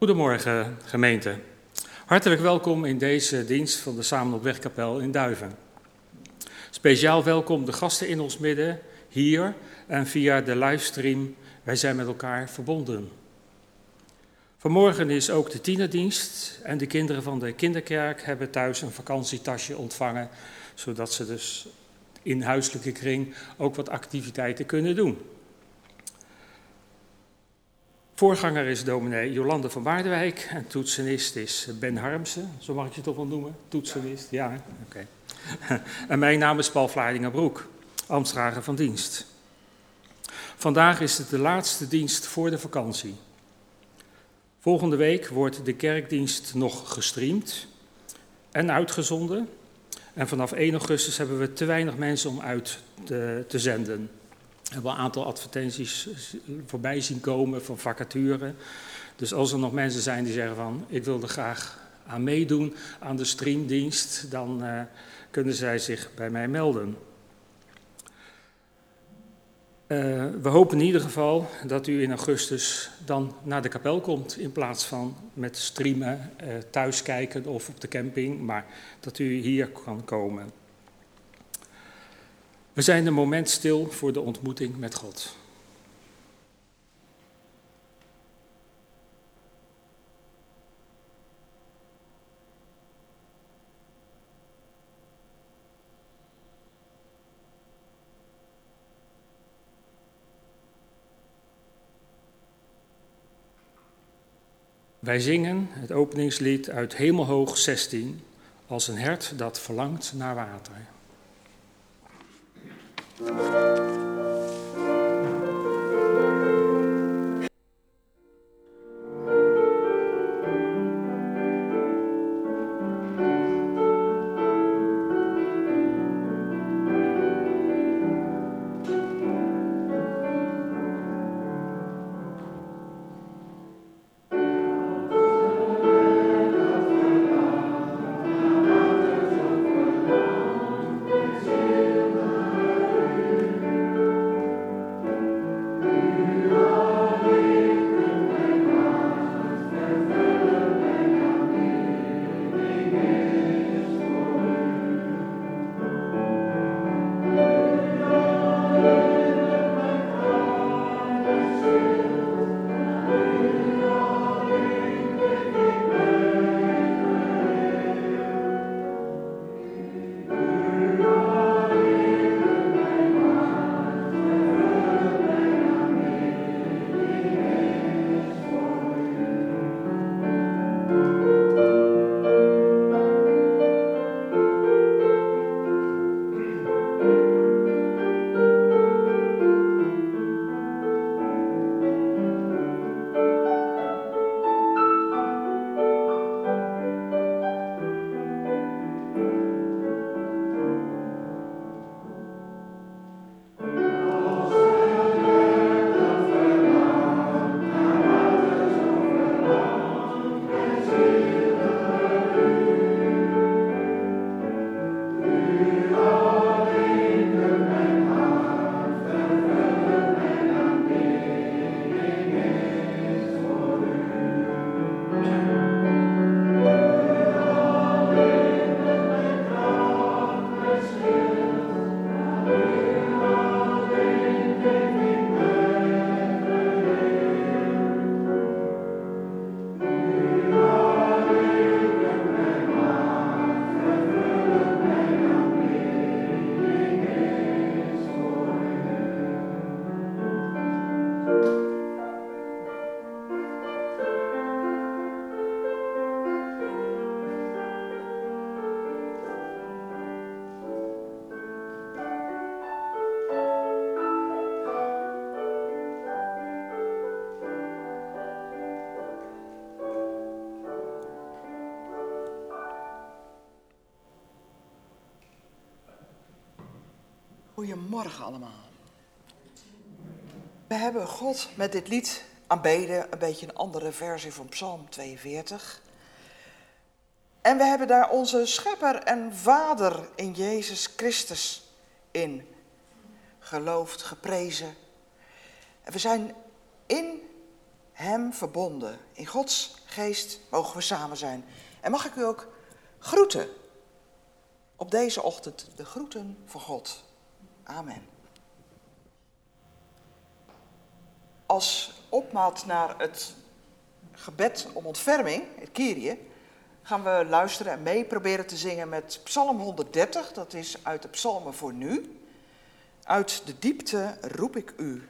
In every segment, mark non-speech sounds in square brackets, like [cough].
Goedemorgen gemeente. Hartelijk welkom in deze dienst van de Samen op Wegkapel in Duiven. Speciaal welkom de gasten in ons midden, hier en via de livestream. Wij zijn met elkaar verbonden. Vanmorgen is ook de tienerdienst en de kinderen van de kinderkerk hebben thuis een vakantietasje ontvangen, zodat ze dus in huiselijke kring ook wat activiteiten kunnen doen. Voorganger is dominee Jolande van Waardewijk en toetsenist is Ben Harmsen. Zo mag ik je toch wel noemen? Toetsenist, ja. Oké. [laughs] En mijn naam is Paul Vlaardingerbroek, ambtsdrager van dienst. Vandaag is het de laatste dienst voor de vakantie. Volgende week wordt de kerkdienst nog gestreamd en uitgezonden. En vanaf 1 augustus hebben we te weinig mensen om uit te, te zenden. We hebben een aantal advertenties voorbij zien komen van vacature. Dus als er nog mensen zijn die zeggen van ik wil er graag aan meedoen aan de streamdienst, dan uh, kunnen zij zich bij mij melden. Uh, we hopen in ieder geval dat u in augustus dan naar de kapel komt in plaats van met streamen, uh, thuis kijken of op de camping, maar dat u hier kan komen. We zijn een moment stil voor de ontmoeting met God. Wij zingen het openingslied uit Hemelhoog 16 als een hert dat verlangt naar water. Thank you. Goedemorgen allemaal. We hebben God met dit lied aanbeden, een beetje een andere versie van Psalm 42. En we hebben daar onze schepper en vader in Jezus Christus in geloofd, geprezen. En we zijn in Hem verbonden. In Gods geest mogen we samen zijn. En mag ik u ook groeten op deze ochtend, de groeten van God. Amen. Als opmaat naar het gebed om ontferming, het Kyrie, gaan we luisteren en mee proberen te zingen met Psalm 130. Dat is uit de Psalmen voor nu. Uit de diepte roep ik u.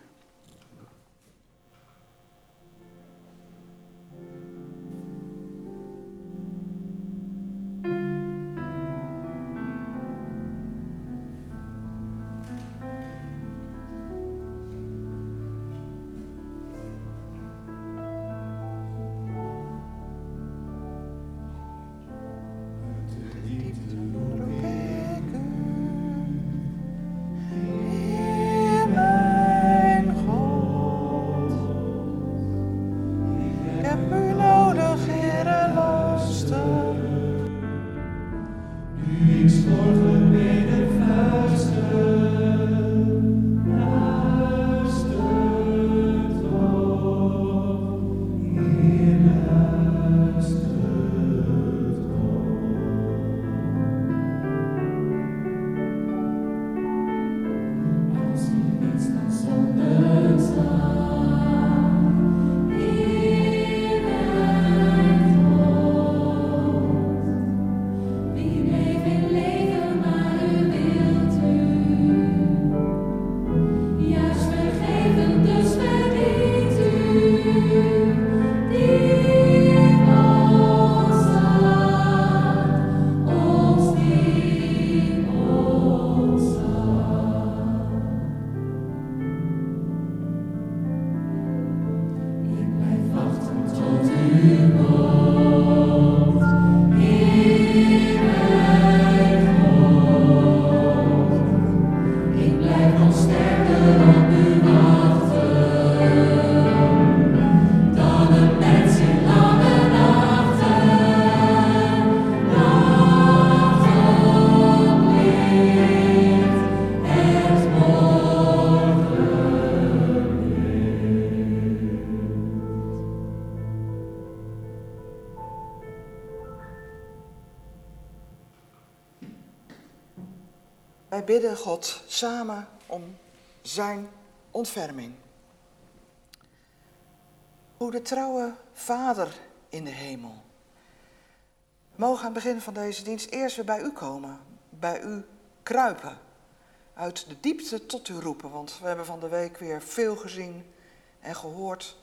samen om zijn ontferming. Hoe de trouwe Vader in de hemel. Mogen aan het begin van deze dienst eerst weer bij u komen, bij u kruipen, uit de diepte tot u roepen, want we hebben van de week weer veel gezien en gehoord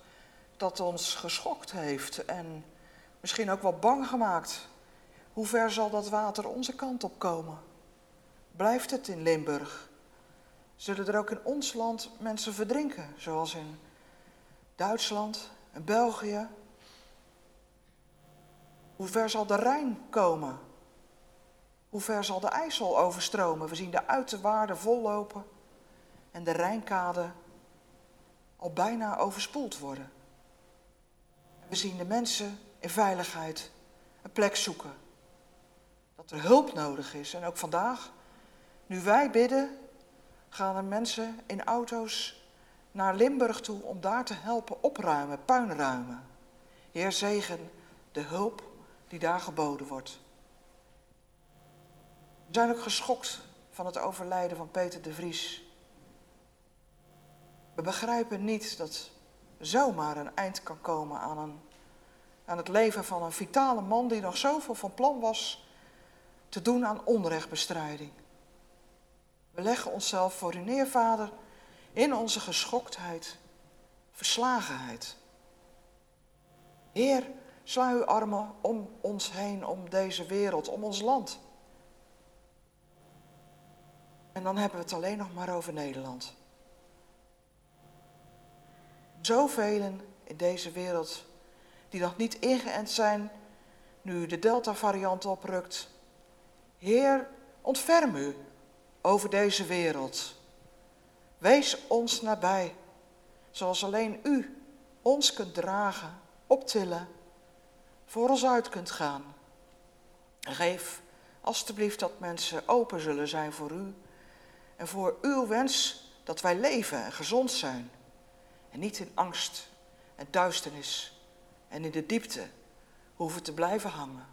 dat ons geschokt heeft en misschien ook wel bang gemaakt. Hoe ver zal dat water onze kant op komen? Blijft het in Limburg? Zullen er ook in ons land mensen verdrinken, zoals in Duitsland en België? Hoe ver zal de Rijn komen? Hoe ver zal de IJssel overstromen? We zien de uiterwaarden vollopen en de Rijnkade al bijna overspoeld worden. We zien de mensen in veiligheid een plek zoeken. Dat er hulp nodig is. En ook vandaag nu wij bidden, gaan er mensen in auto's naar Limburg toe om daar te helpen opruimen, puinruimen. Heer, zegen de hulp die daar geboden wordt. We zijn ook geschokt van het overlijden van Peter de Vries. We begrijpen niet dat zomaar een eind kan komen aan, een, aan het leven van een vitale man die nog zoveel van plan was te doen aan onrechtbestrijding. We leggen onszelf voor u neer, Vader, in onze geschoktheid, verslagenheid. Heer, sla uw armen om ons heen, om deze wereld, om ons land. En dan hebben we het alleen nog maar over Nederland. Zoveel in deze wereld die nog niet ingeënt zijn, nu de Delta-variant oprukt. Heer, ontferm u over deze wereld. Wees ons nabij, zoals alleen u ons kunt dragen, optillen, voor ons uit kunt gaan. Geef alstublieft dat mensen open zullen zijn voor u en voor uw wens dat wij leven en gezond zijn en niet in angst en duisternis en in de diepte hoeven te blijven hangen.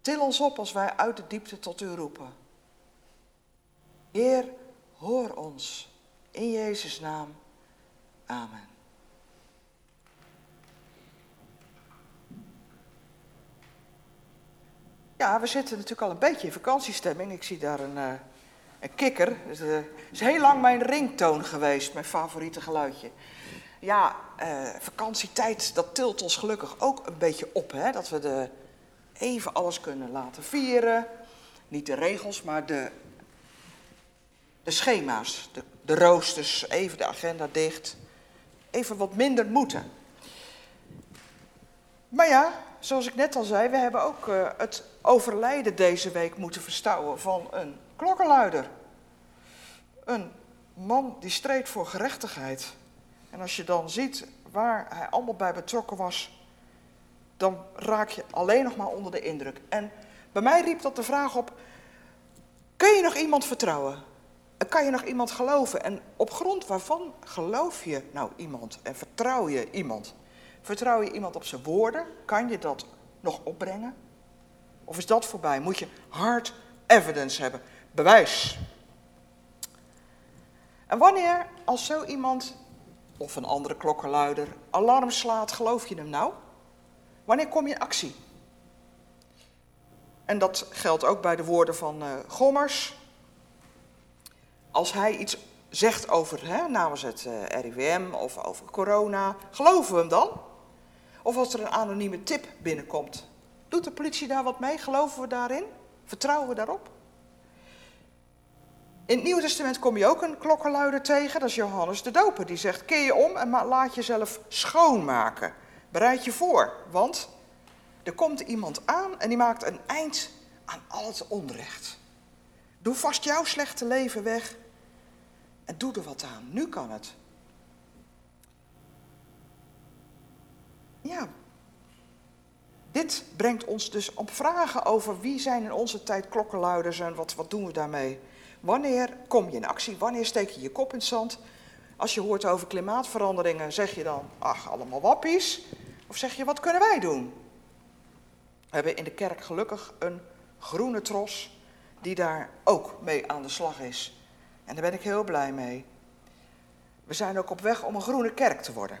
Til ons op als wij uit de diepte tot u roepen. Heer, hoor ons. In Jezus' naam. Amen. Ja, we zitten natuurlijk al een beetje in vakantiestemming. Ik zie daar een, uh, een kikker. Het uh, is heel lang mijn ringtoon geweest, mijn favoriete geluidje. Ja, uh, vakantietijd, dat tilt ons gelukkig ook een beetje op. Hè? Dat we de, even alles kunnen laten vieren. Niet de regels, maar de, de schema's, de, de roosters, even de agenda dicht. Even wat minder moeten. Maar ja, zoals ik net al zei, we hebben ook uh, het overlijden deze week moeten verstouwen van een klokkenluider. Een man die streed voor gerechtigheid. En als je dan ziet waar hij allemaal bij betrokken was, dan raak je alleen nog maar onder de indruk. En bij mij riep dat de vraag op: kun je nog iemand vertrouwen? Kan je nog iemand geloven? En op grond waarvan geloof je nou iemand en vertrouw je iemand? Vertrouw je iemand op zijn woorden? Kan je dat nog opbrengen? Of is dat voorbij? Moet je hard evidence hebben, bewijs. En wanneer, als zo iemand of een andere klokkenluider alarm slaat, geloof je hem nou? Wanneer kom je in actie? En dat geldt ook bij de woorden van uh, Gommers. Als hij iets zegt over hè, namens het uh, RIVM of over corona, geloven we hem dan? Of als er een anonieme tip binnenkomt, doet de politie daar wat mee? Geloven we daarin? Vertrouwen we daarop? In het Nieuwe Testament kom je ook een klokkenluider tegen, dat is Johannes de Doper. Die zegt, keer je om en laat jezelf schoonmaken. Bereid je voor, want er komt iemand aan en die maakt een eind aan al het onrecht. Doe vast jouw slechte leven weg en doe er wat aan. Nu kan het. Ja, dit brengt ons dus op vragen over wie zijn in onze tijd klokkenluiders en wat, wat doen we daarmee. Wanneer kom je in actie? Wanneer steek je je kop in het zand? Als je hoort over klimaatveranderingen, zeg je dan, ach, allemaal wappies. Of zeg je, wat kunnen wij doen? We hebben in de kerk gelukkig een groene tros die daar ook mee aan de slag is. En daar ben ik heel blij mee. We zijn ook op weg om een groene kerk te worden.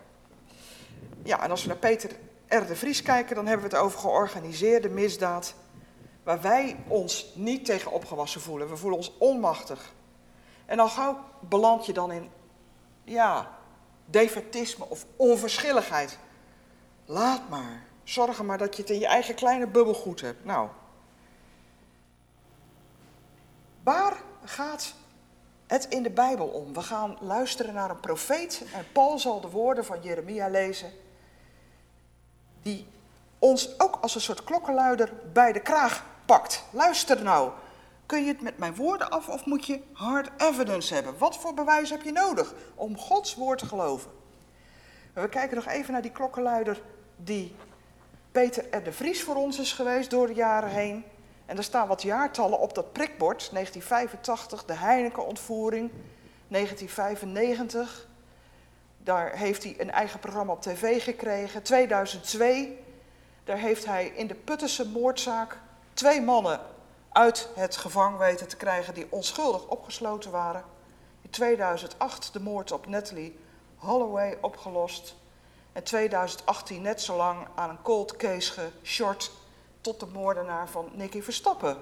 Ja, en als we naar Peter R. de Vries kijken, dan hebben we het over georganiseerde misdaad. Waar wij ons niet tegen opgewassen voelen. We voelen ons onmachtig. En al gauw beland je dan in, ja, defetisme of onverschilligheid. Laat maar. Zorg er maar dat je het in je eigen kleine bubbel goed hebt. Nou. Waar gaat het in de Bijbel om? We gaan luisteren naar een profeet. En Paul zal de woorden van Jeremia lezen. Die ons ook als een soort klokkenluider bij de kraag pakt. Luister nou. Kun je het met mijn woorden af of moet je hard evidence hebben? Wat voor bewijs heb je nodig om Gods woord te geloven? we kijken nog even naar die klokkenluider die Peter R. de Vries voor ons is geweest door de jaren heen. En er staan wat jaartallen op dat prikbord. 1985, de Heineken-ontvoering. 1995, daar heeft hij een eigen programma op tv gekregen. 2002, daar heeft hij in de Puttense moordzaak twee mannen uit het gevangen weten te krijgen die onschuldig opgesloten waren. In 2008 de moord op Natalie Holloway opgelost. En 2018 net zo lang aan een cold case geshort tot de moordenaar van Nicky Verstappen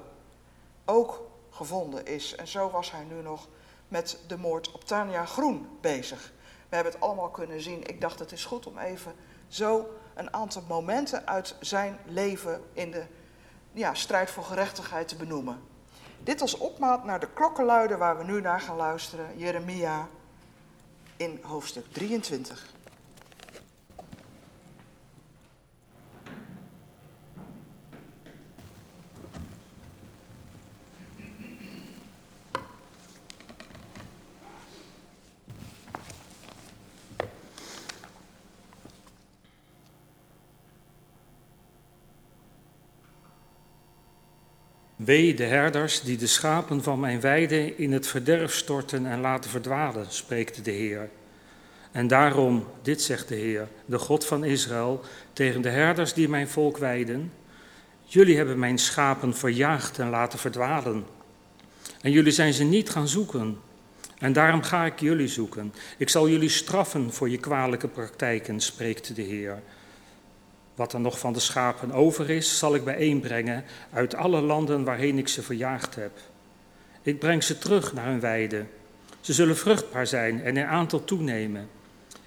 ook gevonden is. En zo was hij nu nog met de moord op Tania Groen bezig. We hebben het allemaal kunnen zien. Ik dacht het is goed om even zo een aantal momenten uit zijn leven in de ja, strijd voor gerechtigheid te benoemen. Dit als opmaat naar de klokkenluider waar we nu naar gaan luisteren, Jeremia in hoofdstuk 23. Wee de herders die de schapen van mijn weide in het verderf storten en laten verdwalen, spreekt de Heer. En daarom, dit zegt de Heer, de God van Israël, tegen de herders die mijn volk weiden: Jullie hebben mijn schapen verjaagd en laten verdwalen. En jullie zijn ze niet gaan zoeken. En daarom ga ik jullie zoeken. Ik zal jullie straffen voor je kwalijke praktijken, spreekt de Heer. Wat er nog van de schapen over is, zal ik bijeenbrengen uit alle landen waarheen ik ze verjaagd heb. Ik breng ze terug naar hun weide. Ze zullen vruchtbaar zijn en in aantal toenemen.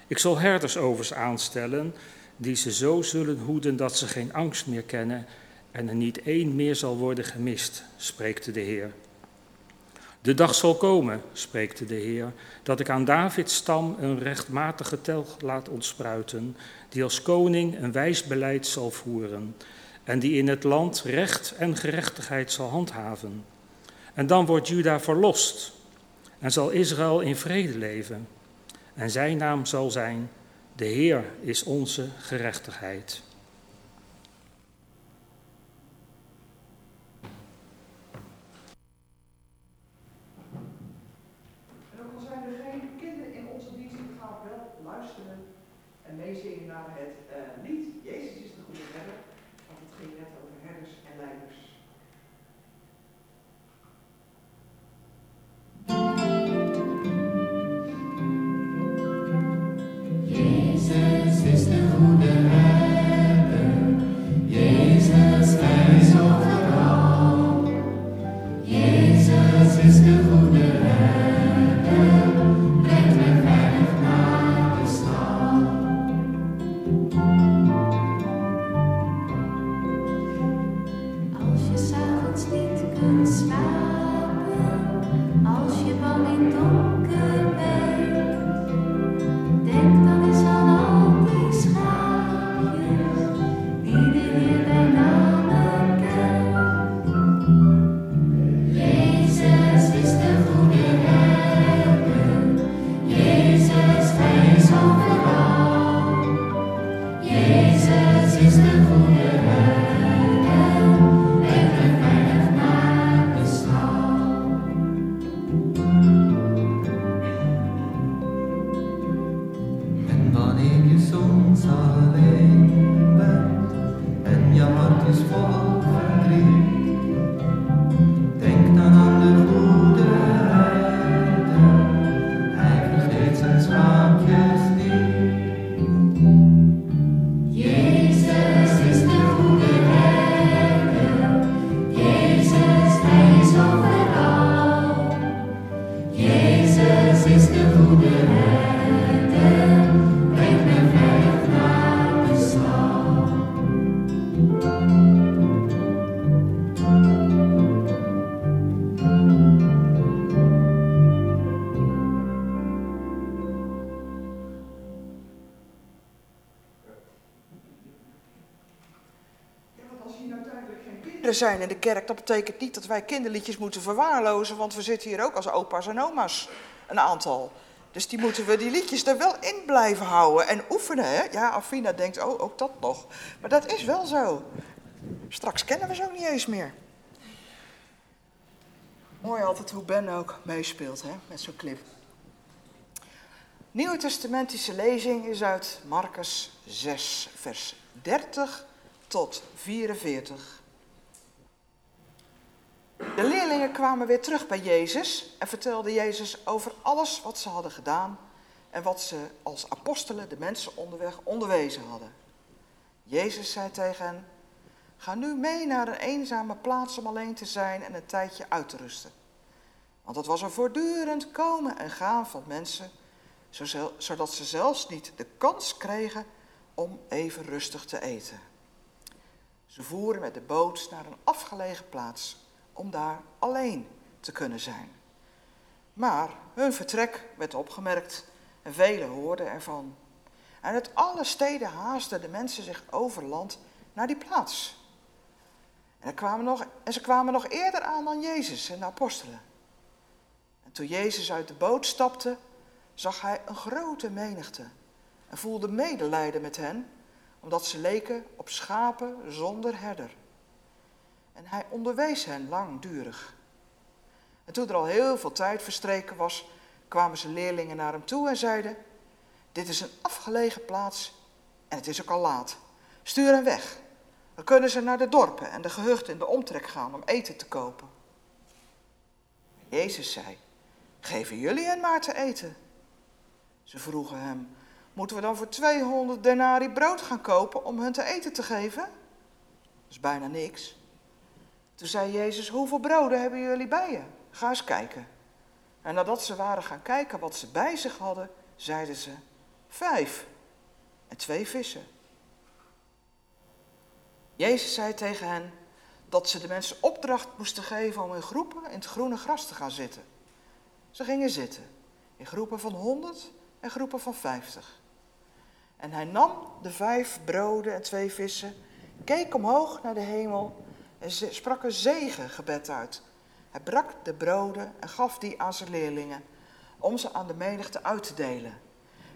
Ik zal herdersovers aanstellen die ze zo zullen hoeden dat ze geen angst meer kennen en er niet één meer zal worden gemist, spreekt de Heer. De dag zal komen, spreekt de Heer, dat ik aan Davids stam een rechtmatige telg laat ontspruiten, die als koning een wijs beleid zal voeren en die in het land recht en gerechtigheid zal handhaven. En dan wordt Juda verlost en zal Israël in vrede leven. En zijn naam zal zijn, de Heer is onze gerechtigheid. and smile. Zijn in de kerk, dat betekent niet dat wij kinderliedjes moeten verwaarlozen, want we zitten hier ook als opa's en oma's, een aantal. Dus die moeten we die liedjes er wel in blijven houden en oefenen. Hè? Ja, Afina denkt, oh, ook dat nog. Maar dat is wel zo. Straks kennen we ze ook niet eens meer. Mooi altijd hoe Ben ook meespeelt hè, met zo'n clip. Nieuwe Testamentische lezing is uit Marcus 6, vers 30 tot 44. De leerlingen kwamen weer terug bij Jezus en vertelden Jezus over alles wat ze hadden gedaan en wat ze als apostelen de mensen onderweg onderwezen hadden. Jezus zei tegen hen, ga nu mee naar een eenzame plaats om alleen te zijn en een tijdje uit te rusten. Want het was een voortdurend komen en gaan van mensen, zodat ze zelfs niet de kans kregen om even rustig te eten. Ze voeren met de boot naar een afgelegen plaats om daar alleen te kunnen zijn. Maar hun vertrek werd opgemerkt en velen hoorden ervan. En uit alle steden haasten de mensen zich over land naar die plaats. En, kwamen nog, en ze kwamen nog eerder aan dan Jezus en de apostelen. En toen Jezus uit de boot stapte, zag hij een grote menigte en voelde medelijden met hen, omdat ze leken op schapen zonder herder. En hij onderwees hen langdurig. En toen er al heel veel tijd verstreken was, kwamen zijn leerlingen naar hem toe en zeiden: Dit is een afgelegen plaats en het is ook al laat. Stuur hen weg. Dan kunnen ze naar de dorpen en de gehuchten in de omtrek gaan om eten te kopen. Jezus zei, geven jullie hen maar te eten. Ze vroegen hem, moeten we dan voor 200 denari brood gaan kopen om hun te eten te geven? Dat is bijna niks. Toen zei Jezus, hoeveel broden hebben jullie bij je? Ga eens kijken. En nadat ze waren gaan kijken wat ze bij zich hadden, zeiden ze, vijf en twee vissen. Jezus zei tegen hen dat ze de mensen opdracht moesten geven om in groepen in het groene gras te gaan zitten. Ze gingen zitten, in groepen van honderd en groepen van vijftig. En hij nam de vijf broden en twee vissen, keek omhoog naar de hemel en sprak een zegengebed uit. Hij brak de broden en gaf die aan zijn leerlingen om ze aan de menigte uit te delen.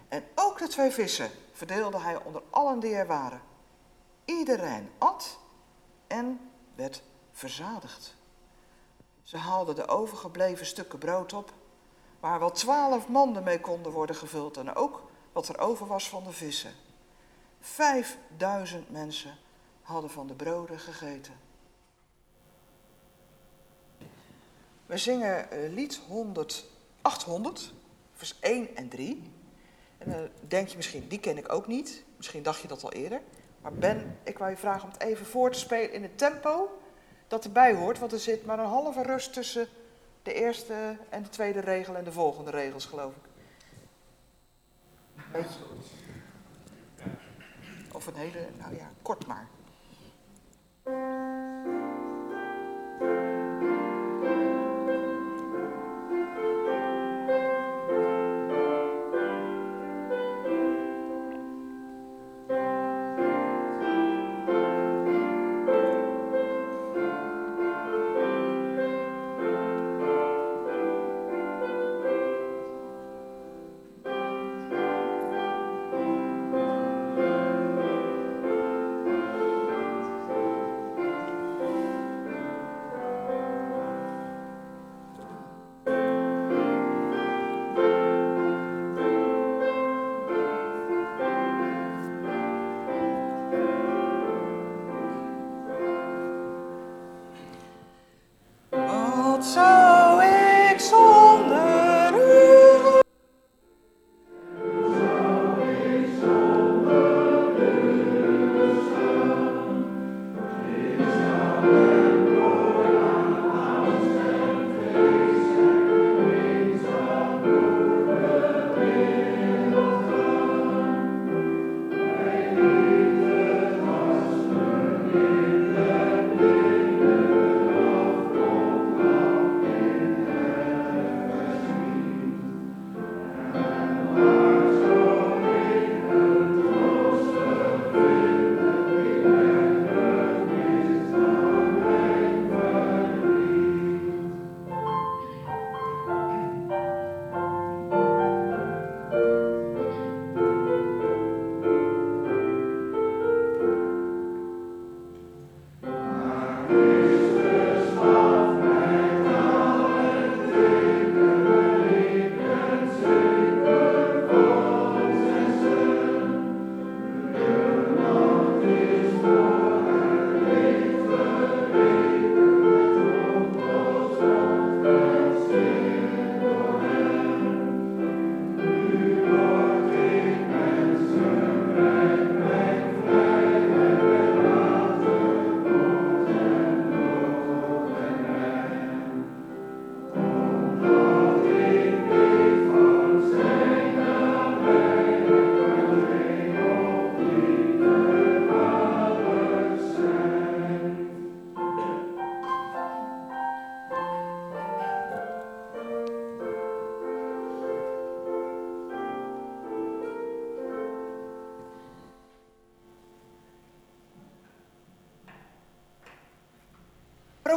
En ook de twee vissen verdeelde hij onder allen die er waren. Iedereen at en werd verzadigd. Ze haalden de overgebleven stukken brood op, waar wel twaalf manden mee konden worden gevuld en ook wat er over was van de vissen. Vijfduizend mensen hadden van de broden gegeten. We zingen eh, lied 100, 800, vers 1 en 3. En dan denk je misschien, die ken ik ook niet. Misschien dacht je dat al eerder. Maar Ben, ik wou je vragen om het even voor te spelen in het tempo dat erbij hoort. Want er zit maar een halve rust tussen de eerste en de tweede regel en de volgende regels, geloof ik. Beetje. Of een hele, nou ja, kort maar.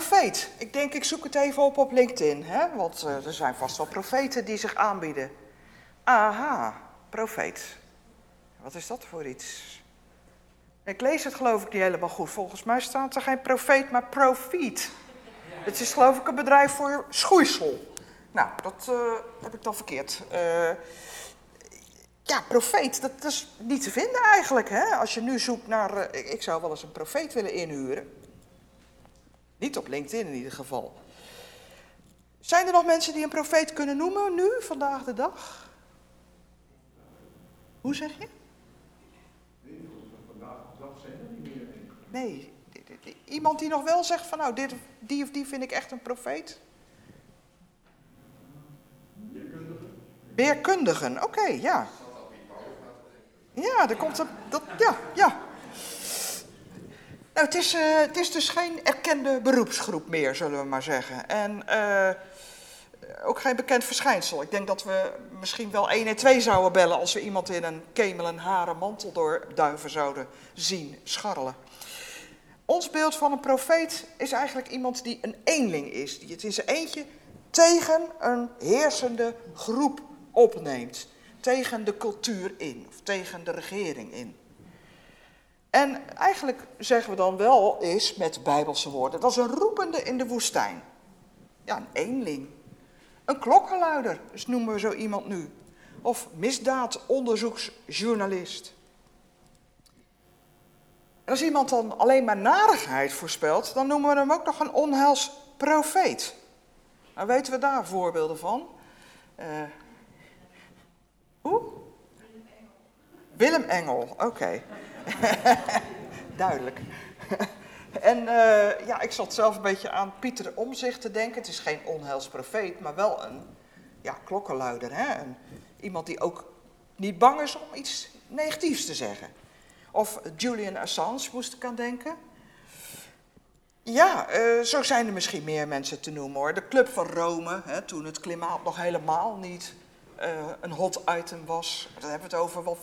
Profeet. Ik denk, ik zoek het even op op LinkedIn, hè? want uh, er zijn vast wel profeten die zich aanbieden. Aha, profeet. Wat is dat voor iets? Ik lees het geloof ik niet helemaal goed. Volgens mij staat er geen profeet, maar profiet. Het is geloof ik een bedrijf voor schoeisel. Nou, dat uh, heb ik dan verkeerd. Uh, ja, profeet, dat is niet te vinden eigenlijk. Hè? Als je nu zoekt naar, eh, ik zou wel eens een profeet willen inhuren. Niet op LinkedIn in ieder geval. Zijn er nog mensen die een profeet kunnen noemen nu, vandaag de dag? Hoe zeg je? Nee, iemand die nog wel zegt van nou, dit, die of die vind ik echt een profeet? Weerkundigen. Weerkundigen, oké, ja. Ja, er komt een, dat, ja, ja. Nou, het is, uh, het is dus geen erkende beroepsgroep meer, zullen we maar zeggen. En uh, ook geen bekend verschijnsel. Ik denk dat we misschien wel 1 en 2 zouden bellen als we iemand in een kemel en haren mantel door duiven zouden zien scharrelen. Ons beeld van een profeet is eigenlijk iemand die een eenling is, die het in zijn eentje tegen een heersende groep opneemt, tegen de cultuur in of tegen de regering in. En eigenlijk zeggen we dan wel eens met bijbelse woorden, dat is een roepende in de woestijn. Ja, een eenling. Een klokkenluider, dus noemen we zo iemand nu. Of misdaadonderzoeksjournalist. En als iemand dan alleen maar narigheid voorspelt, dan noemen we hem ook nog een onheilsprofeet. Nou weten we daar voorbeelden van. Uh, hoe? Willem Engel, oké. [laughs] Duidelijk. [laughs] en uh, ja, ik zat zelf een beetje aan Pieter Omzicht te denken. Het is geen onheilsprofeet, maar wel een ja, klokkenluider. Hè? Iemand die ook niet bang is om iets negatiefs te zeggen. Of Julian Assange moest ik aan denken. Ja, uh, zo zijn er misschien meer mensen te noemen hoor. De Club van Rome, hè, toen het klimaat nog helemaal niet uh, een hot item was. Daar hebben we het over wel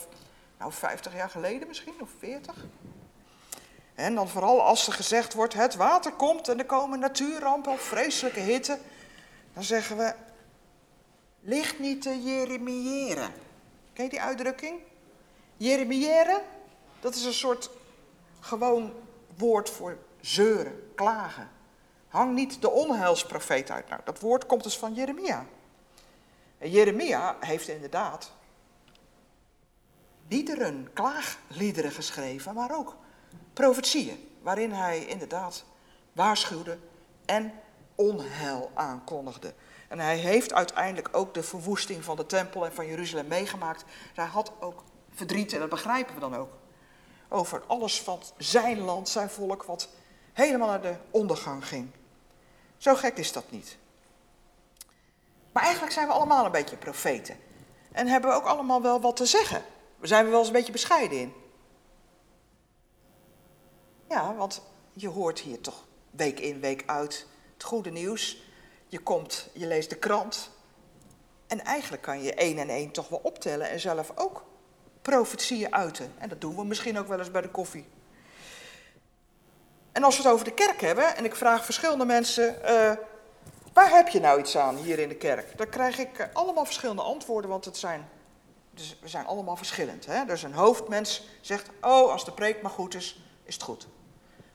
nou, 50 jaar geleden misschien, of 40. En dan vooral als er gezegd wordt, het water komt en er komen natuurrampen of vreselijke hitte. Dan zeggen we, ligt niet te jeremiëren. Ken je die uitdrukking? Jeremiëren, dat is een soort gewoon woord voor zeuren, klagen. Hang niet de onheilsprofeet uit. Nou, dat woord komt dus van Jeremia. En Jeremia heeft inderdaad liederen, klaagliederen geschreven, maar ook profetieën, waarin hij inderdaad waarschuwde en onheil aankondigde. En hij heeft uiteindelijk ook de verwoesting van de tempel en van Jeruzalem meegemaakt. Hij had ook verdriet, en dat begrijpen we dan ook, over alles van zijn land, zijn volk, wat helemaal naar de ondergang ging. Zo gek is dat niet. Maar eigenlijk zijn we allemaal een beetje profeten. En hebben we ook allemaal wel wat te zeggen. We zijn er wel eens een beetje bescheiden in. Ja, want je hoort hier toch week in, week uit het goede nieuws. Je komt, je leest de krant. En eigenlijk kan je één en één toch wel optellen en zelf ook profetieën uiten. En dat doen we misschien ook wel eens bij de koffie. En als we het over de kerk hebben, en ik vraag verschillende mensen, uh, waar heb je nou iets aan hier in de kerk? Dan krijg ik uh, allemaal verschillende antwoorden, want het zijn, dus we zijn allemaal verschillend. Hè? Dus een hoofdmens zegt, oh, als de preek maar goed is, is het goed.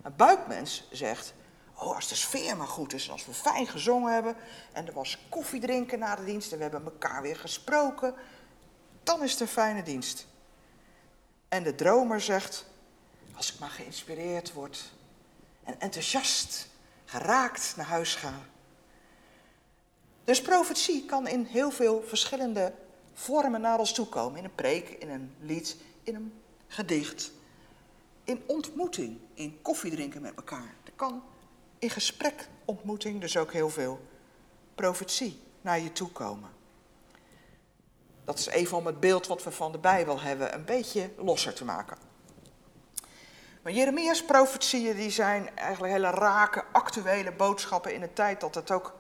Een buikmens zegt, oh, als de sfeer maar goed is, als we fijn gezongen hebben en er was koffie drinken na de dienst en we hebben elkaar weer gesproken, dan is het een fijne dienst. En de dromer zegt, als ik maar geïnspireerd word en enthousiast, geraakt naar huis ga. Dus profetie kan in heel veel verschillende vormen naar ons toe komen. In een preek, in een lied, in een gedicht in ontmoeting, in koffie drinken met elkaar. Er kan in gesprek ontmoeting dus ook heel veel profetie naar je toe komen. Dat is even om het beeld wat we van de Bijbel hebben een beetje losser te maken. Maar Jeremia's profetieën die zijn eigenlijk hele rake, actuele boodschappen in een tijd dat het ook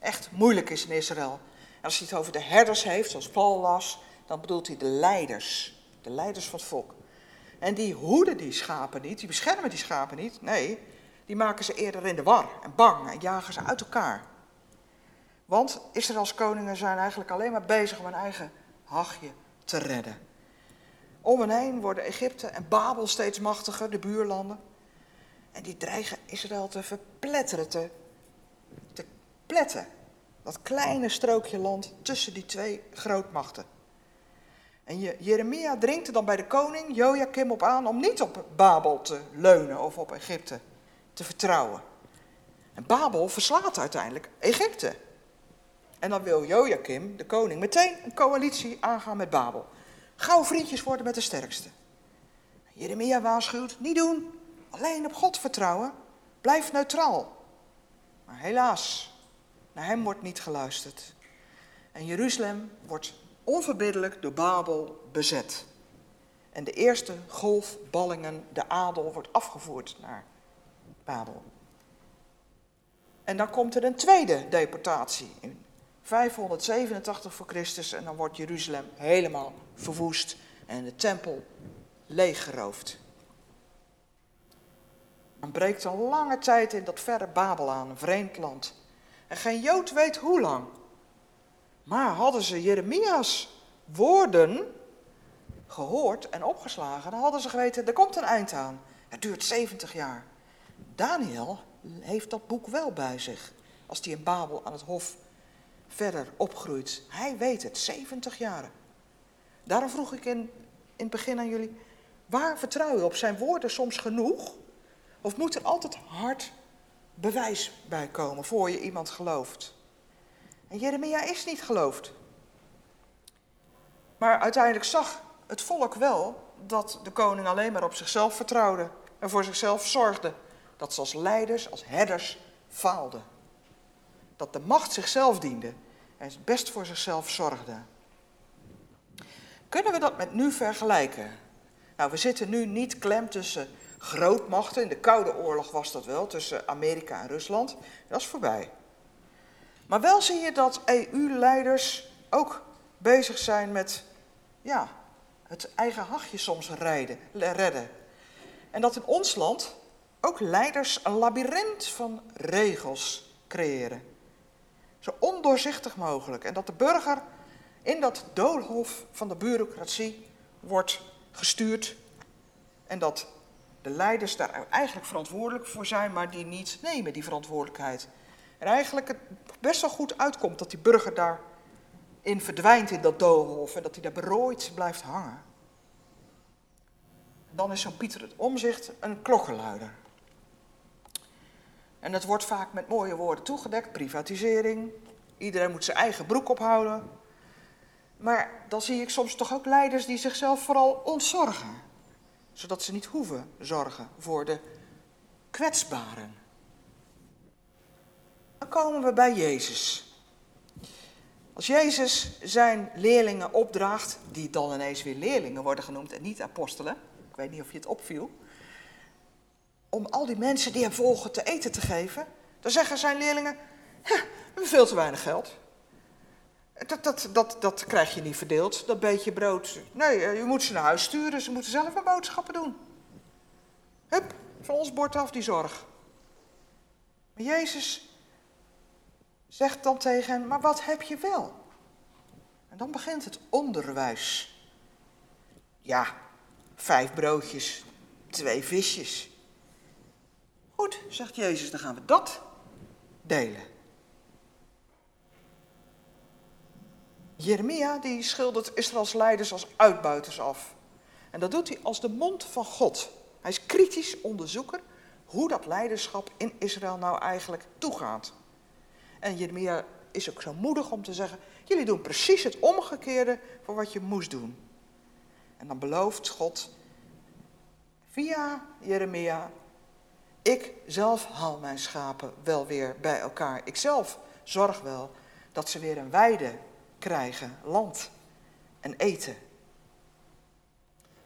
echt moeilijk is in Israël. Als hij het over de herders heeft, zoals Paul las, dan bedoelt hij de leiders. De leiders van het volk. En die hoeden die schapen niet, die beschermen die schapen niet. Nee, die maken ze eerder in de war en bang en jagen ze uit elkaar. Want Israëls koningen zijn eigenlijk alleen maar bezig om hun eigen hachje te redden. Om hen heen worden Egypte en Babel steeds machtiger, de buurlanden. En die dreigen Israël te verpletteren, te, te pletten. Dat kleine strookje land tussen die twee grootmachten. En Jeremia dringt er dan bij de koning Joachim op aan om niet op Babel te leunen of op Egypte te vertrouwen. En Babel verslaat uiteindelijk Egypte. En dan wil Joachim, de koning, meteen een coalitie aangaan met Babel. Gauw vriendjes worden met de sterkste. Jeremia waarschuwt, niet doen, alleen op God vertrouwen, blijf neutraal. Maar helaas, naar hem wordt niet geluisterd. En Jeruzalem wordt onverbiddelijk door Babel bezet. En de eerste golf ballingen, de adel, wordt afgevoerd naar Babel. En dan komt er een tweede deportatie in 587 voor Christus en dan wordt Jeruzalem helemaal verwoest en de tempel leeggeroofd. Dan breekt een lange tijd in dat verre Babel aan, een vreemd land. En geen Jood weet hoe lang. Maar hadden ze Jeremia's woorden gehoord en opgeslagen, dan hadden ze geweten, er komt een eind aan. Het duurt 70 jaar. Daniel heeft dat boek wel bij zich, als hij in Babel aan het hof verder opgroeit. Hij weet het, 70 jaar. Daarom vroeg ik in, in het begin aan jullie, waar vertrouw je op? Zijn woorden soms genoeg? Of moet er altijd hard bewijs bij komen voor je iemand gelooft? En Jeremia is niet geloofd. Maar uiteindelijk zag het volk wel dat de koning alleen maar op zichzelf vertrouwde en voor zichzelf zorgde. Dat ze als leiders, als herders faalden. Dat de macht zichzelf diende en het best voor zichzelf zorgde. Kunnen we dat met nu vergelijken? Nou, we zitten nu niet klem tussen grootmachten. In de Koude Oorlog was dat wel, tussen Amerika en Rusland. Dat is voorbij. Maar wel zie je dat EU-leiders ook bezig zijn met ja, het eigen hachje soms rijden, redden. En dat in ons land ook leiders een labyrint van regels creëren. Zo ondoorzichtig mogelijk. En dat de burger in dat doolhof van de bureaucratie wordt gestuurd. En dat de leiders daar eigenlijk verantwoordelijk voor zijn, maar die niet nemen die verantwoordelijkheid. En eigenlijk het best wel goed uitkomt dat die burger daarin verdwijnt in dat doolhof en dat hij daar berooid blijft hangen. Dan is zo'n Pieter het Omzicht een klokkenluider. En dat wordt vaak met mooie woorden toegedekt, privatisering. Iedereen moet zijn eigen broek ophouden. Maar dan zie ik soms toch ook leiders die zichzelf vooral ontzorgen. Zodat ze niet hoeven zorgen voor de kwetsbaren. Dan komen we bij Jezus. Als Jezus zijn leerlingen opdraagt, die dan ineens weer leerlingen worden genoemd en niet apostelen, ik weet niet of je het opviel, om al die mensen die hem volgen te eten te geven, dan zeggen zijn leerlingen, we hebben veel te weinig geld. Dat, dat, dat, dat krijg je niet verdeeld, dat beetje brood. Nee, eh, je moet ze naar huis sturen, ze moeten zelf hun boodschappen doen. Hup, van ons bord af die zorg. Maar Jezus zegt dan tegen hen, maar wat heb je wel? En dan begint het onderwijs. Ja, vijf broodjes, twee visjes. Goed, zegt Jezus, dan gaan we dat delen. Jeremia die schildert Israëls leiders als uitbuiters af. En dat doet hij als de mond van God. Hij is kritisch onderzoeker hoe dat leiderschap in Israël nou eigenlijk toegaat. En Jeremia is ook zo moedig om te zeggen: jullie doen precies het omgekeerde van wat je moest doen. En dan belooft God via Jeremia: ik zelf haal mijn schapen wel weer bij elkaar. Ik zelf zorg wel dat ze weer een weide krijgen, land en eten.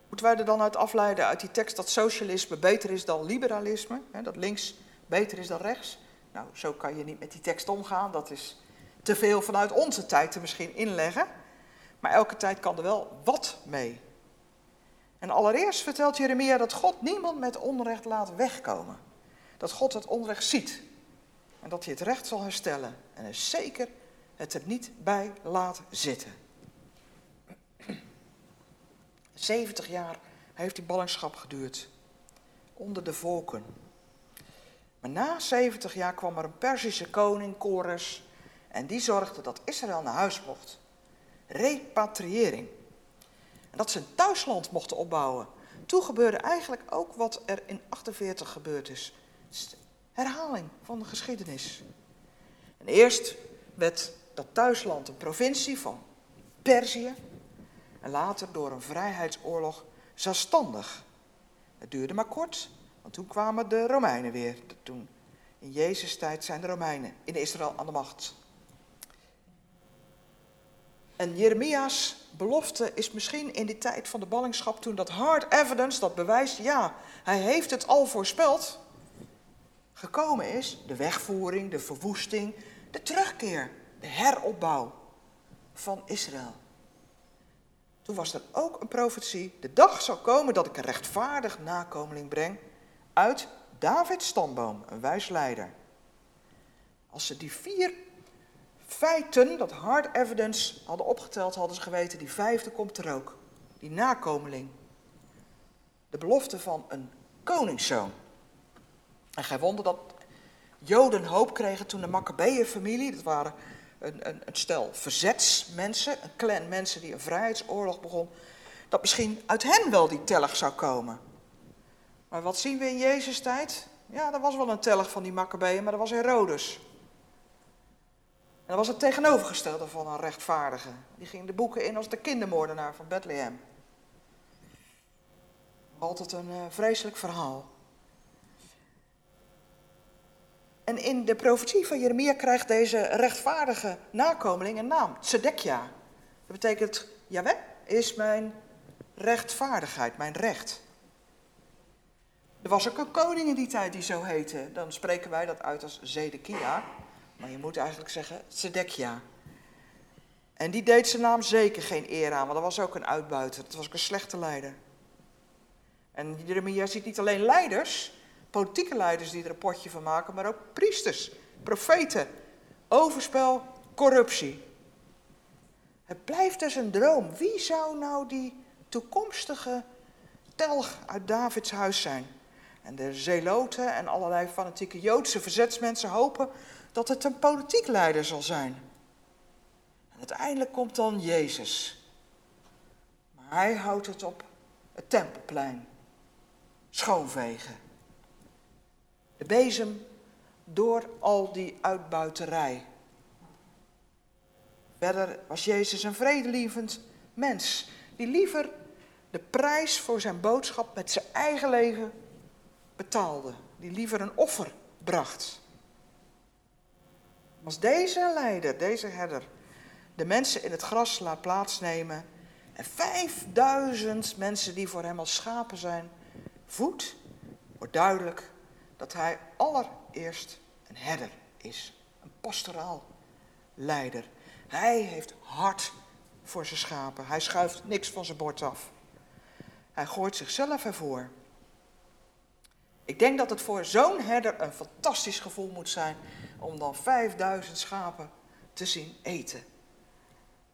Moeten wij er dan uit afleiden uit die tekst dat socialisme beter is dan liberalisme? Hè, dat links beter is dan rechts? Nou, zo kan je niet met die tekst omgaan. Dat is te veel vanuit onze tijd te misschien inleggen. Maar elke tijd kan er wel wat mee. En allereerst vertelt Jeremia dat God niemand met onrecht laat wegkomen. Dat God het onrecht ziet. En dat hij het recht zal herstellen. En er zeker het er niet bij laat zitten. 70 jaar heeft die ballingschap geduurd. Onder de volken. Maar na 70 jaar kwam er een Perzische koning, Kores. En die zorgde dat Israël naar huis mocht. Repatriëring. En dat ze een thuisland mochten opbouwen. Toen gebeurde eigenlijk ook wat er in 48 gebeurd is. Herhaling van de geschiedenis. En eerst werd dat thuisland een provincie van Perzië. En later door een vrijheidsoorlog zelfstandig. Het duurde maar kort, want toen kwamen de Romeinen weer. Toen, in Jezus' tijd zijn de Romeinen in Israël aan de macht. En Jeremia's belofte is misschien in die tijd van de ballingschap, toen dat hard evidence, dat bewijst, ja, hij heeft het al voorspeld, gekomen is, de wegvoering, de verwoesting, de terugkeer, de heropbouw van Israël. Toen was er ook een profetie, de dag zal komen dat ik een rechtvaardig nakomeling breng uit Davids stamboom, een wijs leider. Als ze die vier feiten, dat hard evidence, hadden opgeteld, hadden ze geweten, die vijfde komt er ook. Die nakomeling. De belofte van een koningszoon. En gij wonder dat Joden hoop kregen toen de Maccabeeën-familie, dat waren een, een, stel verzetsmensen, een clan mensen die een vrijheidsoorlog begon, dat misschien uit hen wel die tellig zou komen. Maar wat zien we in Jezus' tijd? Ja, er was wel een tellig van die Maccabeeën, maar dat was Herodes. En dat was het tegenovergestelde van een rechtvaardige. Die ging de boeken in als de kindermoordenaar van Bethlehem. Altijd een uh, vreselijk verhaal. En in de profetie van Jeremia krijgt deze rechtvaardige nakomeling een naam, Tzedekja. Dat betekent, Jaweh is mijn rechtvaardigheid, mijn recht. Er was ook een koning in die tijd die zo heette. Dan spreken wij dat uit als Zedekia. Maar je moet eigenlijk zeggen Zedekia. En die deed zijn naam zeker geen eer aan, want dat was ook een uitbuiter. Dat was ook een slechte leider. En Jeremia ziet niet alleen leiders, politieke leiders die er een potje van maken, maar ook priesters, profeten, overspel, corruptie. Het blijft dus een droom. Wie zou nou die toekomstige telg uit Davids huis zijn? En de zeloten en allerlei fanatieke Joodse verzetsmensen hopen dat het een politiek leider zal zijn. En uiteindelijk komt dan Jezus. Maar hij houdt het op het tempelplein. Schoonvegen. De bezem door al die uitbuiterij. Verder was Jezus een vredelievend mens, die liever de prijs voor zijn boodschap met zijn eigen leven betaalde, die liever een offer bracht. Als deze leider, deze herder, de mensen in het gras laat plaatsnemen en 5000 mensen die voor hem als schapen zijn, voedt, wordt duidelijk dat hij allereerst een herder is, een pastoraal leider. Hij heeft hart voor zijn schapen. Hij schuift niks van zijn bord af. Hij gooit zichzelf ervoor. Ik denk dat het voor zo'n herder een fantastisch gevoel moet zijn om dan 5000 schapen te zien eten.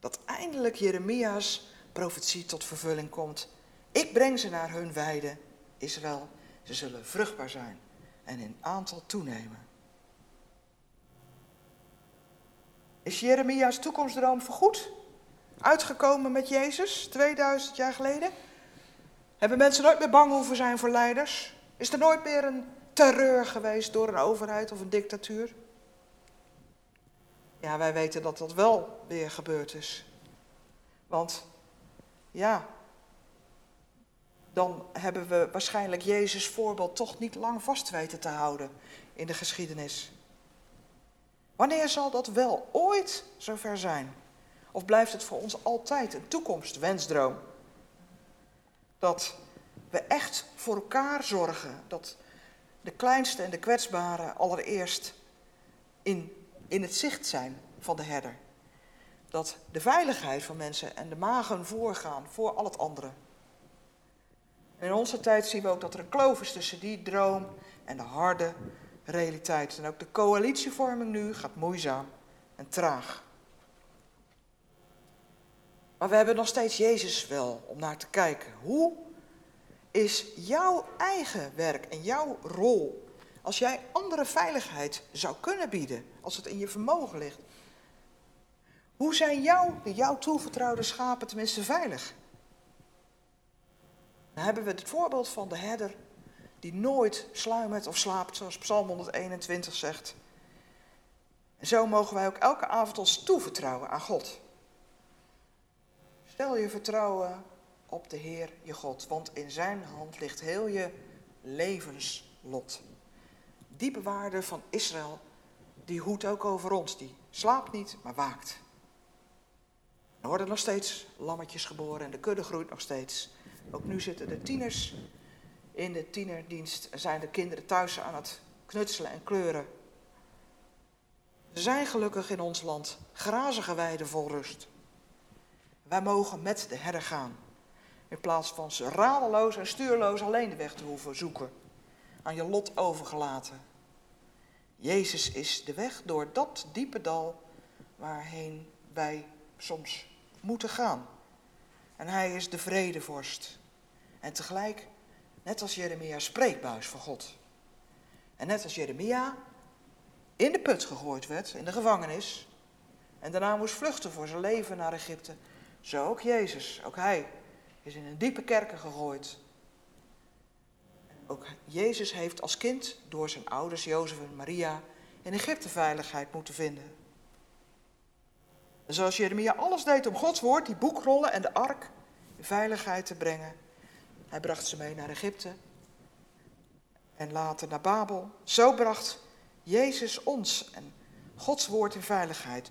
Dat eindelijk Jeremia's profetie tot vervulling komt. Ik breng ze naar hun weide, Israël. Ze zullen vruchtbaar zijn en in aantal toenemen. Is Jeremia's toekomstdroom vergoed? Uitgekomen met Jezus 2000 jaar geleden? Hebben mensen nooit meer bang hoeven zijn voor leiders? Is er nooit meer een terreur geweest door een overheid of een dictatuur? Ja, wij weten dat dat wel weer gebeurd is. Want ja, dan hebben we waarschijnlijk Jezus' voorbeeld toch niet lang vast weten te houden in de geschiedenis. Wanneer zal dat wel ooit zover zijn? Of blijft het voor ons altijd een toekomstwensdroom? Dat we echt voor elkaar zorgen, dat de kleinste en de kwetsbare allereerst in, in het zicht zijn van de herder. Dat de veiligheid van mensen en de magen voorgaan voor al het andere. In onze tijd zien we ook dat er een kloof is tussen die droom en de harde realiteit. En ook de coalitievorming nu gaat moeizaam en traag. Maar we hebben nog steeds Jezus wel om naar te kijken. Hoe is jouw eigen werk en jouw rol, als jij andere veiligheid zou kunnen bieden, als het in je vermogen ligt, hoe zijn jouw, de jou toevertrouwde schapen tenminste veilig? Dan hebben we het voorbeeld van de herder die nooit sluimert of slaapt, zoals Psalm 121 zegt. En zo mogen wij ook elke avond ons toevertrouwen aan God. Stel je vertrouwen op de Heer je God, want in zijn hand ligt heel je levenslot. Die bewaarde van Israël, die hoedt ook over ons, die slaapt niet, maar waakt. Er worden nog steeds lammetjes geboren en de kudde groeit nog steeds. Ook nu zitten de tieners in de tienerdienst en zijn de kinderen thuis aan het knutselen en kleuren. Ze zijn gelukkig in ons land, grazige weiden vol rust. Wij mogen met de herder gaan, in plaats van ze radeloos en stuurloos alleen de weg te hoeven zoeken, aan je lot overgelaten. Jezus is de weg door dat diepe dal waarheen wij soms moeten gaan. En hij is de vredevorst. En tegelijk, net als Jeremia, spreekbuis voor God. En net als Jeremia in de put gegooid werd, in de gevangenis, en daarna moest vluchten voor zijn leven naar Egypte, zo ook Jezus, ook hij is in een diepe kerken gegooid. Ook Jezus heeft als kind door zijn ouders Jozef en Maria in Egypte veiligheid moeten vinden. Zoals Jeremia alles deed om Gods woord, die boekrollen en de ark in veiligheid te brengen. Hij bracht ze mee naar Egypte en later naar Babel. Zo bracht Jezus ons en Gods woord in veiligheid,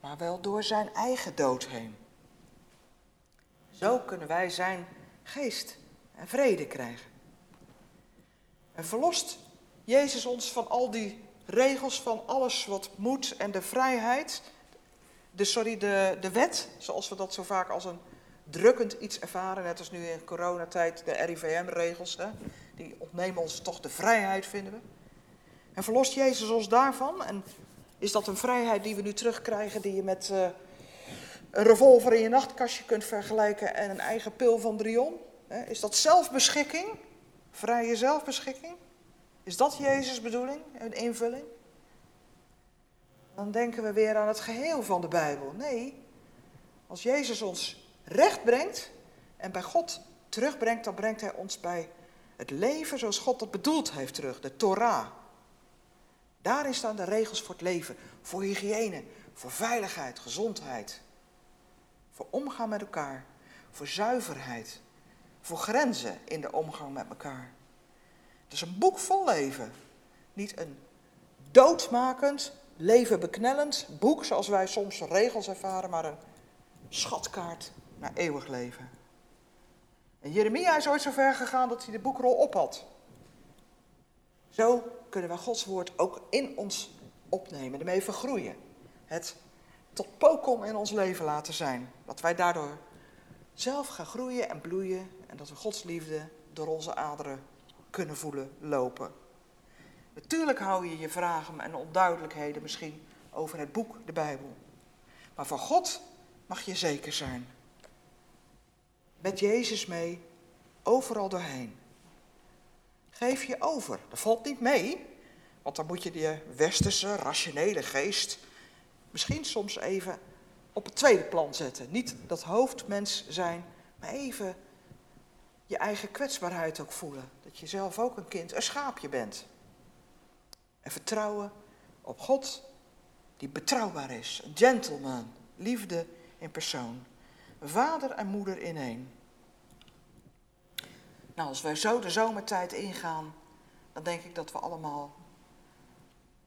maar wel door zijn eigen dood heen. Zo kunnen wij zijn geest en vrede krijgen. En verlost Jezus ons van al die regels, van alles wat moet en de vrijheid de, sorry, de, de wet, zoals we dat zo vaak als een drukkend iets ervaren, net als nu in coronatijd de RIVM-regels, die ontnemen ons toch de vrijheid, vinden we. En verlost Jezus ons daarvan? En is dat een vrijheid die we nu terugkrijgen, die je met uh, een revolver in je nachtkastje kunt vergelijken en een eigen pil van Drion? Is dat zelfbeschikking? Vrije zelfbeschikking? Is dat Jezus' bedoeling, een invulling? Dan denken we weer aan het geheel van de Bijbel. Nee, als Jezus ons recht brengt en bij God terugbrengt, dan brengt Hij ons bij het leven zoals God dat bedoeld heeft terug, de Torah. Daarin staan de regels voor het leven, voor hygiëne, voor veiligheid, gezondheid, voor omgaan met elkaar, voor zuiverheid, voor grenzen in de omgang met elkaar. Het is een boek vol leven, niet een doodmakend, levenbeknellend boek, zoals wij soms regels ervaren, maar een schatkaart naar eeuwig leven. En Jeremia is ooit zo ver gegaan dat hij de boekrol op had. Zo kunnen we Gods woord ook in ons opnemen, ermee vergroeien. Het tot pokom in ons leven laten zijn. Dat wij daardoor zelf gaan groeien en bloeien en dat we Gods liefde door onze aderen kunnen voelen lopen. Natuurlijk hou je je vragen en onduidelijkheden misschien over het boek, de Bijbel. Maar van God mag je zeker zijn. Met Jezus mee, overal doorheen. Geef je over. Dat valt niet mee, want dan moet je die westerse, rationele geest misschien soms even op het tweede plan zetten. Niet dat hoofdmens zijn, maar even je eigen kwetsbaarheid ook voelen. Dat je zelf ook een kind, een schaapje bent. En vertrouwen op God die betrouwbaar is. Een gentleman, liefde in persoon. Vader en moeder in één. Nou, als wij zo de zomertijd ingaan, dan denk ik dat we allemaal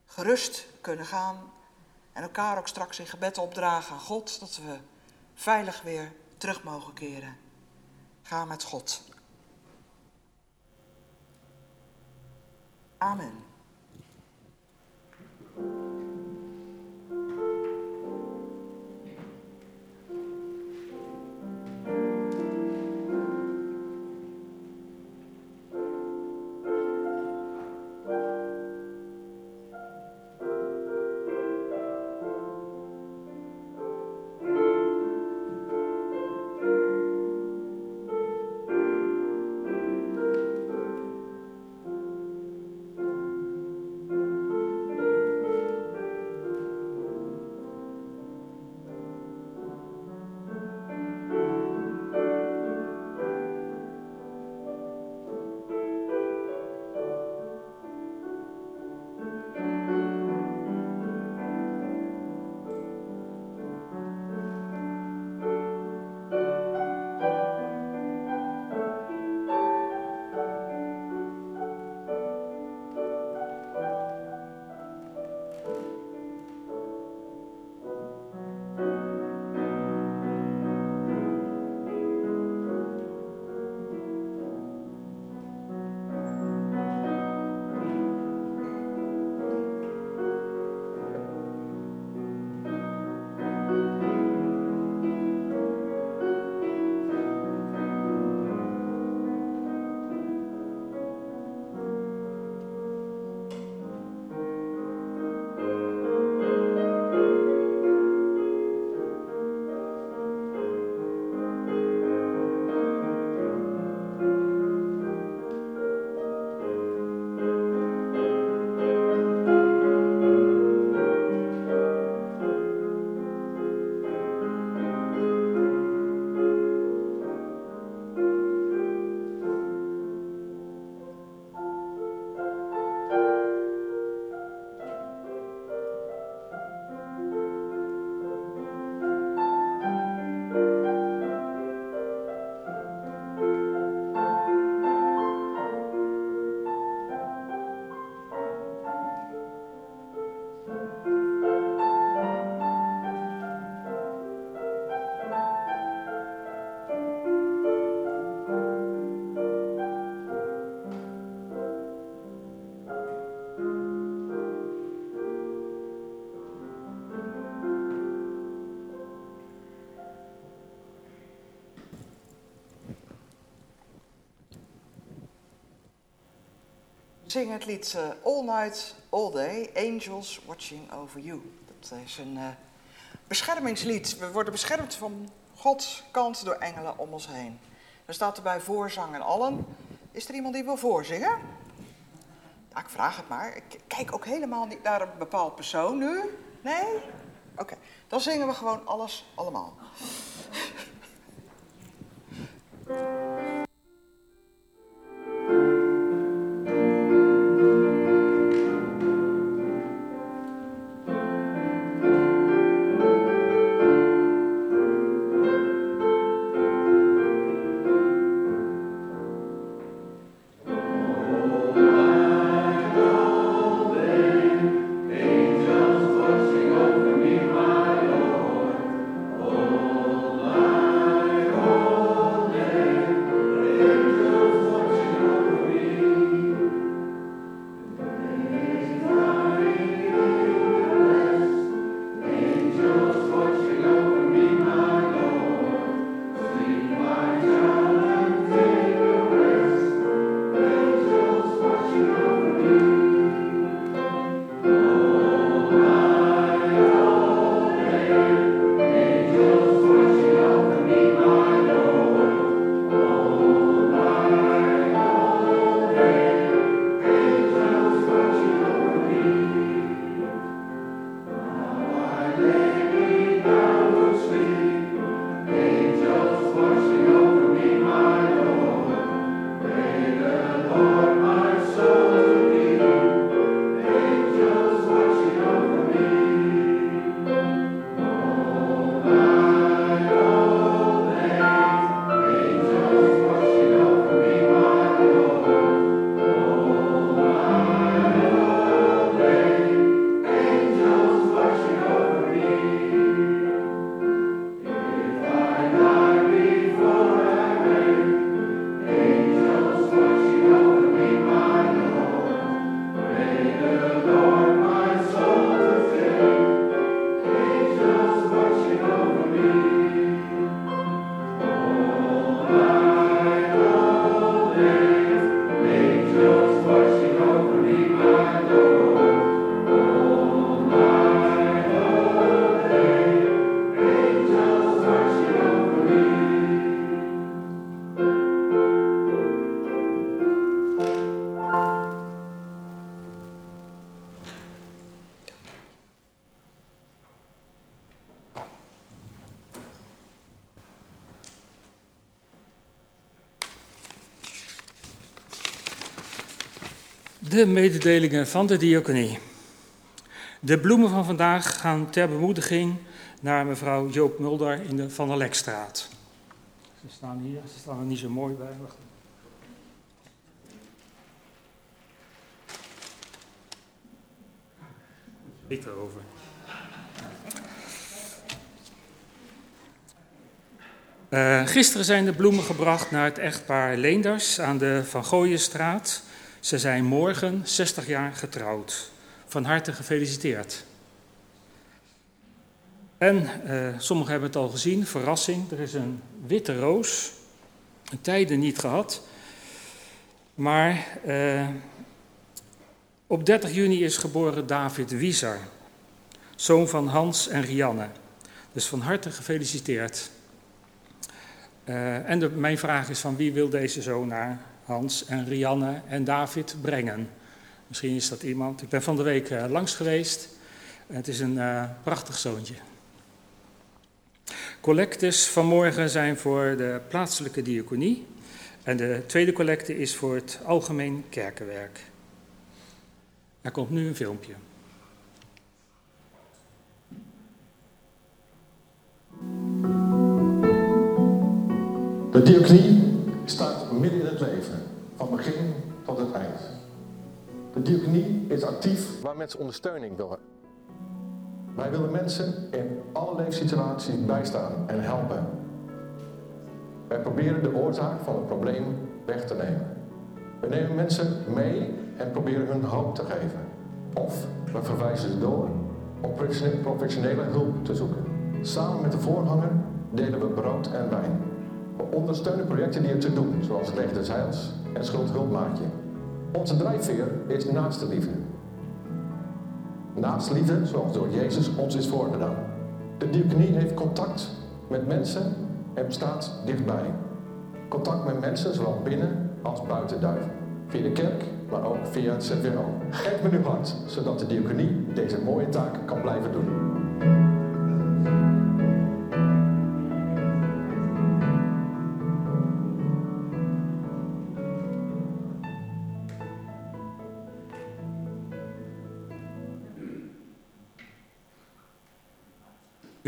gerust kunnen gaan en elkaar ook straks in gebed opdragen aan God, dat we veilig weer terug mogen keren. Ga met God. Amen. Thank you. Zingen het lied eh, All Night, All Day, Angels Watching Over You. Dat is een uh, beschermingslied. We worden beschermd van Gods kant door engelen om ons heen. Er staat erbij voorzang en allen. Is er iemand die wil voorzingen? Ja, ik vraag het maar. Ik kijk ook helemaal niet naar een bepaald persoon nu. Nee? Oké, dan zingen we gewoon alles allemaal. De mededelingen van de diaconie. De bloemen van vandaag gaan ter bemoediging naar mevrouw Joop Mulder in de Van der Lekstraat. Ze staan hier, ze staan er niet zo mooi bij. Wacht. Ik erover. Uh, gisteren zijn de bloemen gebracht naar het echtpaar Leenders aan de Van Gooienstraat. Ze zijn morgen 60 jaar getrouwd. Van harte gefeliciteerd. En uh, sommigen hebben het al gezien, verrassing, er is een witte roos. Een tijden niet gehad. Maar uh, op 30 juni is geboren David Wieser, zoon van Hans en Rianne. Dus van harte gefeliciteerd. Uh, en de, mijn vraag is van wie wil deze zoon naar Hans en Rianne en David brengen. Misschien is dat iemand. Ik ben van de week uh, langs geweest. Het is een uh, prachtig zoontje. Collectes vanmorgen zijn voor de plaatselijke diaconie. En de tweede collecte is voor het algemeen kerkenwerk. Er komt nu een filmpje. De diaconie staat midden in het leven, van begin tot het eind. De diaconie is actief waar mensen ondersteuning willen. Wij willen mensen in alle leefsituaties bijstaan en helpen. Wij proberen de oorzaak van het probleem weg te nemen. We nemen mensen mee en proberen hun hoop te geven. Of we verwijzen ze door om professionele hulp te zoeken. Samen met de voorganger delen we brood en wijn. We ondersteunen projecten die er te doen, zoals het Leger en Schuldhulpmaatje. Onze drijfveer is naaste liefde. Naaste liefde zoals door Jezus ons is voorgedaan. De diaconie heeft contact met mensen en staat dichtbij. Contact met mensen, zowel binnen als buiten Duiven. Via de kerk, maar ook via het ZWO. Geef me nu hart, zodat de diaconie deze mooie taak kan blijven doen.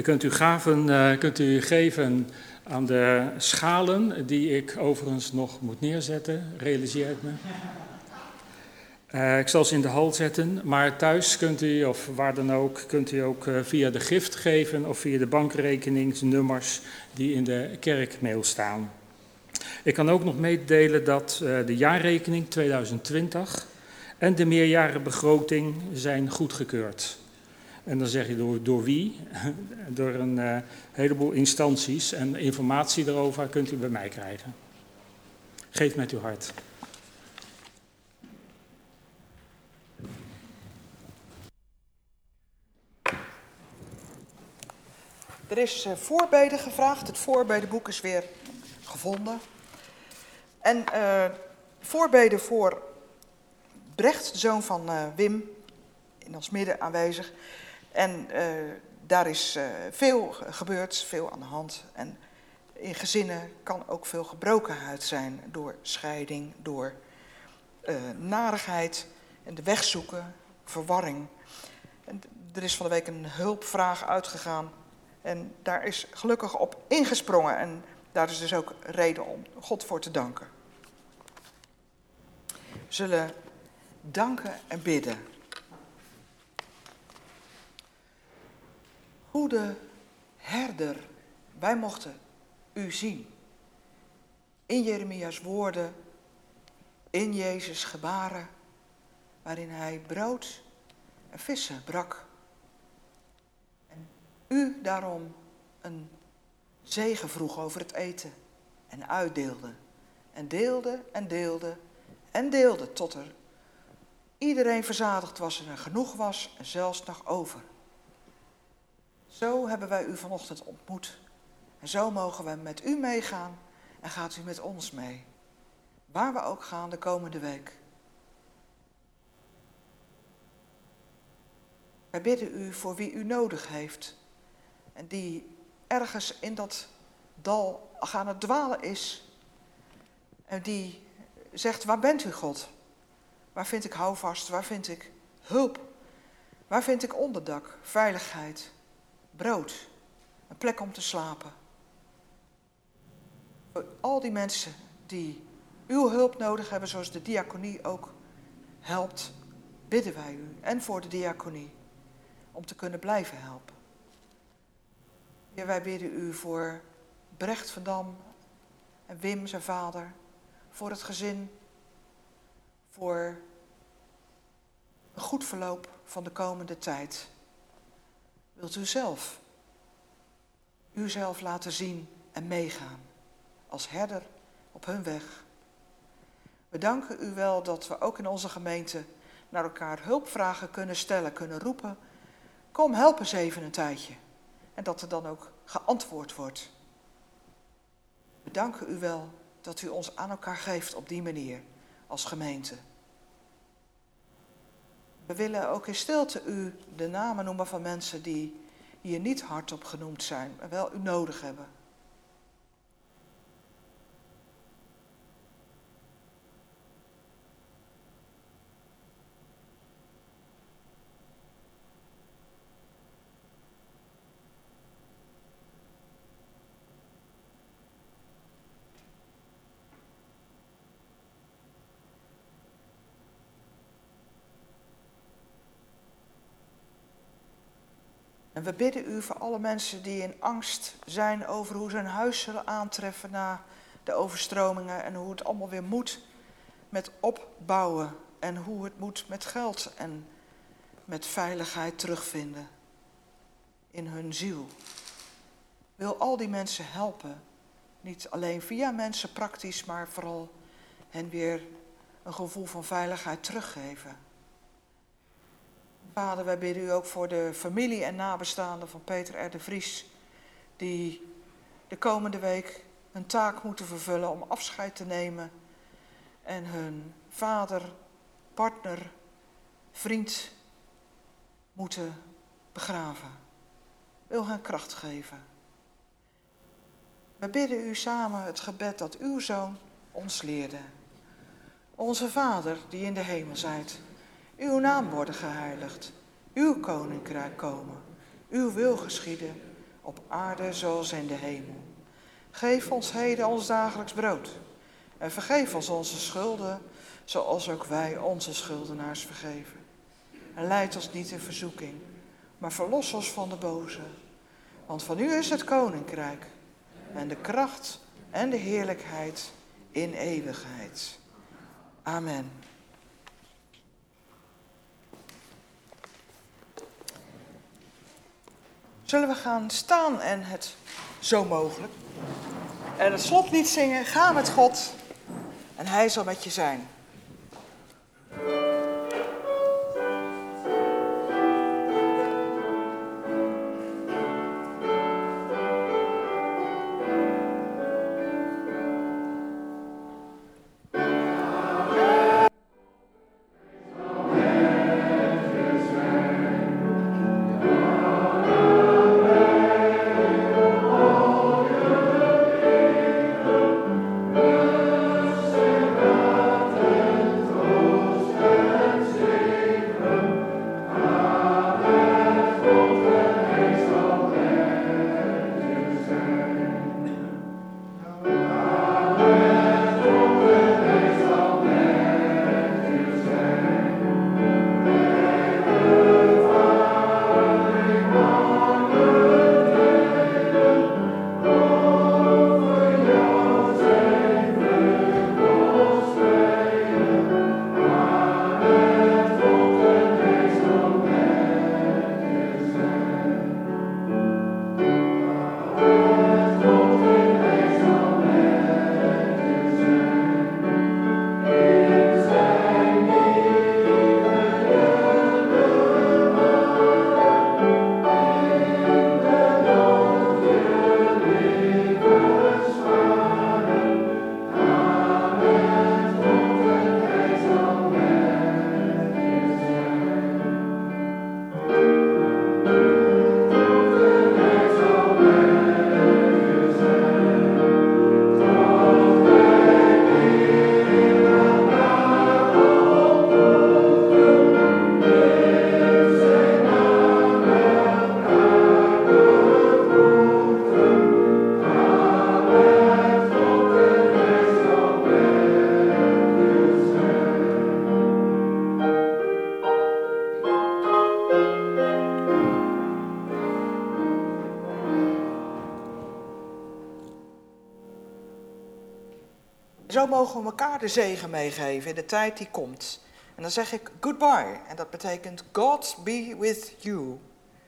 U kunt u, gaven, uh, kunt u geven aan de schalen, die ik overigens nog moet neerzetten, realiseer ik me. Uh, ik zal ze in de hal zetten, maar thuis kunt u, of waar dan ook, kunt u ook uh, via de gift geven of via de bankrekeningsnummers die in de kerkmail staan. Ik kan ook nog meedelen dat de jaarrekening 2020 en de meerjarenbegroting zijn goedgekeurd. En dan zeg je door, door wie? [laughs] door een uh, heleboel instanties. En informatie daarover kunt u bij mij krijgen. Geef met uw hart. Er is uh, voorbeden gevraagd. Het voorbedenboek is weer gevonden. En uh, voorbeden voor Brecht, de zoon van Wim, in ons midden aanwezig. En uh, daar is uh, veel gebeurd, veel aan de hand. En in gezinnen kan ook veel gebrokenheid zijn door scheiding, door uh, narigheid en de weg zoeken, verwarring. Er is van de week een hulpvraag uitgegaan en daar is gelukkig op ingesprongen. En daar is dus ook reden om God voor te danken. We zullen danken en bidden. Goede herder, wij mochten u zien. In Jeremia's woorden, in Jezus' gebaren, waarin hij brood en vissen brak. En u daarom een zegen vroeg over het eten en uitdeelde. En deelde en deelde en deelde tot er iedereen verzadigd was en er genoeg was en zelfs nog over. Zo hebben wij u vanochtend ontmoet. En zo mogen we met u meegaan en gaat u met ons mee. Waar we ook gaan de komende week. Wij bidden u voor wie u nodig heeft. En die ergens in dat dal gaan het dwalen is. En die zegt, waar bent u God? Waar vind ik houvast? Waar vind ik hulp? Waar vind ik onderdak, veiligheid? Brood, een plek om te slapen. Voor al die mensen die uw hulp nodig hebben, zoals de diaconie ook helpt, bidden wij u en voor de diaconie om te kunnen blijven helpen. Wij bidden u voor Brecht van Dam en Wim, zijn vader, voor het gezin, voor een goed verloop van de komende tijd. Wilt u zelf uzelf laten zien en meegaan als herder op hun weg? We danken u wel dat we ook in onze gemeente naar elkaar hulpvragen kunnen stellen, kunnen roepen. Kom, help eens even een tijdje. En dat er dan ook geantwoord wordt. We danken u wel dat u ons aan elkaar geeft op die manier als gemeente. We willen ook in stilte u de namen noemen van mensen die hier niet hardop genoemd zijn, maar wel u nodig hebben. En we bidden u voor alle mensen die in angst zijn over hoe ze hun huis zullen aantreffen na de overstromingen en hoe het allemaal weer moet met opbouwen en hoe het moet met geld en met veiligheid terugvinden in hun ziel. Wil al die mensen helpen, niet alleen via mensen praktisch, maar vooral hen weer een gevoel van veiligheid teruggeven. Vader, wij bidden u ook voor de familie en nabestaanden van Peter R. de Vries, die de komende week een taak moeten vervullen om afscheid te nemen en hun vader, partner, vriend moeten begraven. Wil hen kracht geven. We bidden u samen het gebed dat uw zoon ons leerde. Onze Vader die in de hemel zijt, uw naam worden geheiligd, uw koninkrijk komen, uw wil geschieden, op aarde zoals in de hemel. Geef ons heden ons dagelijks brood en vergeef ons onze schulden, zoals ook wij onze schuldenaars vergeven. En leid ons niet in verzoeking, maar verlos ons van de boze. Want van u is het koninkrijk en de kracht en de heerlijkheid in eeuwigheid. Amen. Zullen we gaan staan en het zo mogelijk? En het slotlied zingen, ga met God en hij zal met je zijn. De zegen meegeven in de tijd die komt. En dan zeg ik goodbye. En dat betekent God be with you.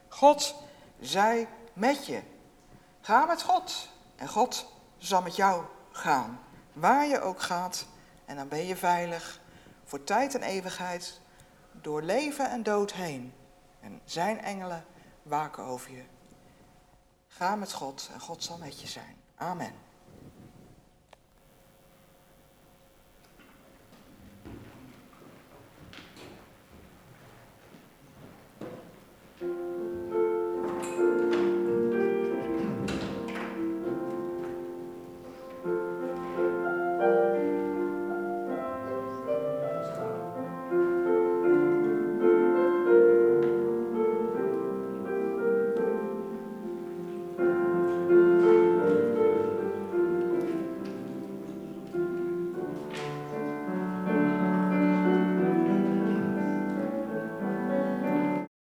God zij met je. Ga met God. En God zal met jou gaan. Waar je ook gaat. En dan ben je veilig. Voor tijd en eeuwigheid. Door leven en dood heen. En zijn engelen waken over je. Ga met God en God zal met je zijn. Amen.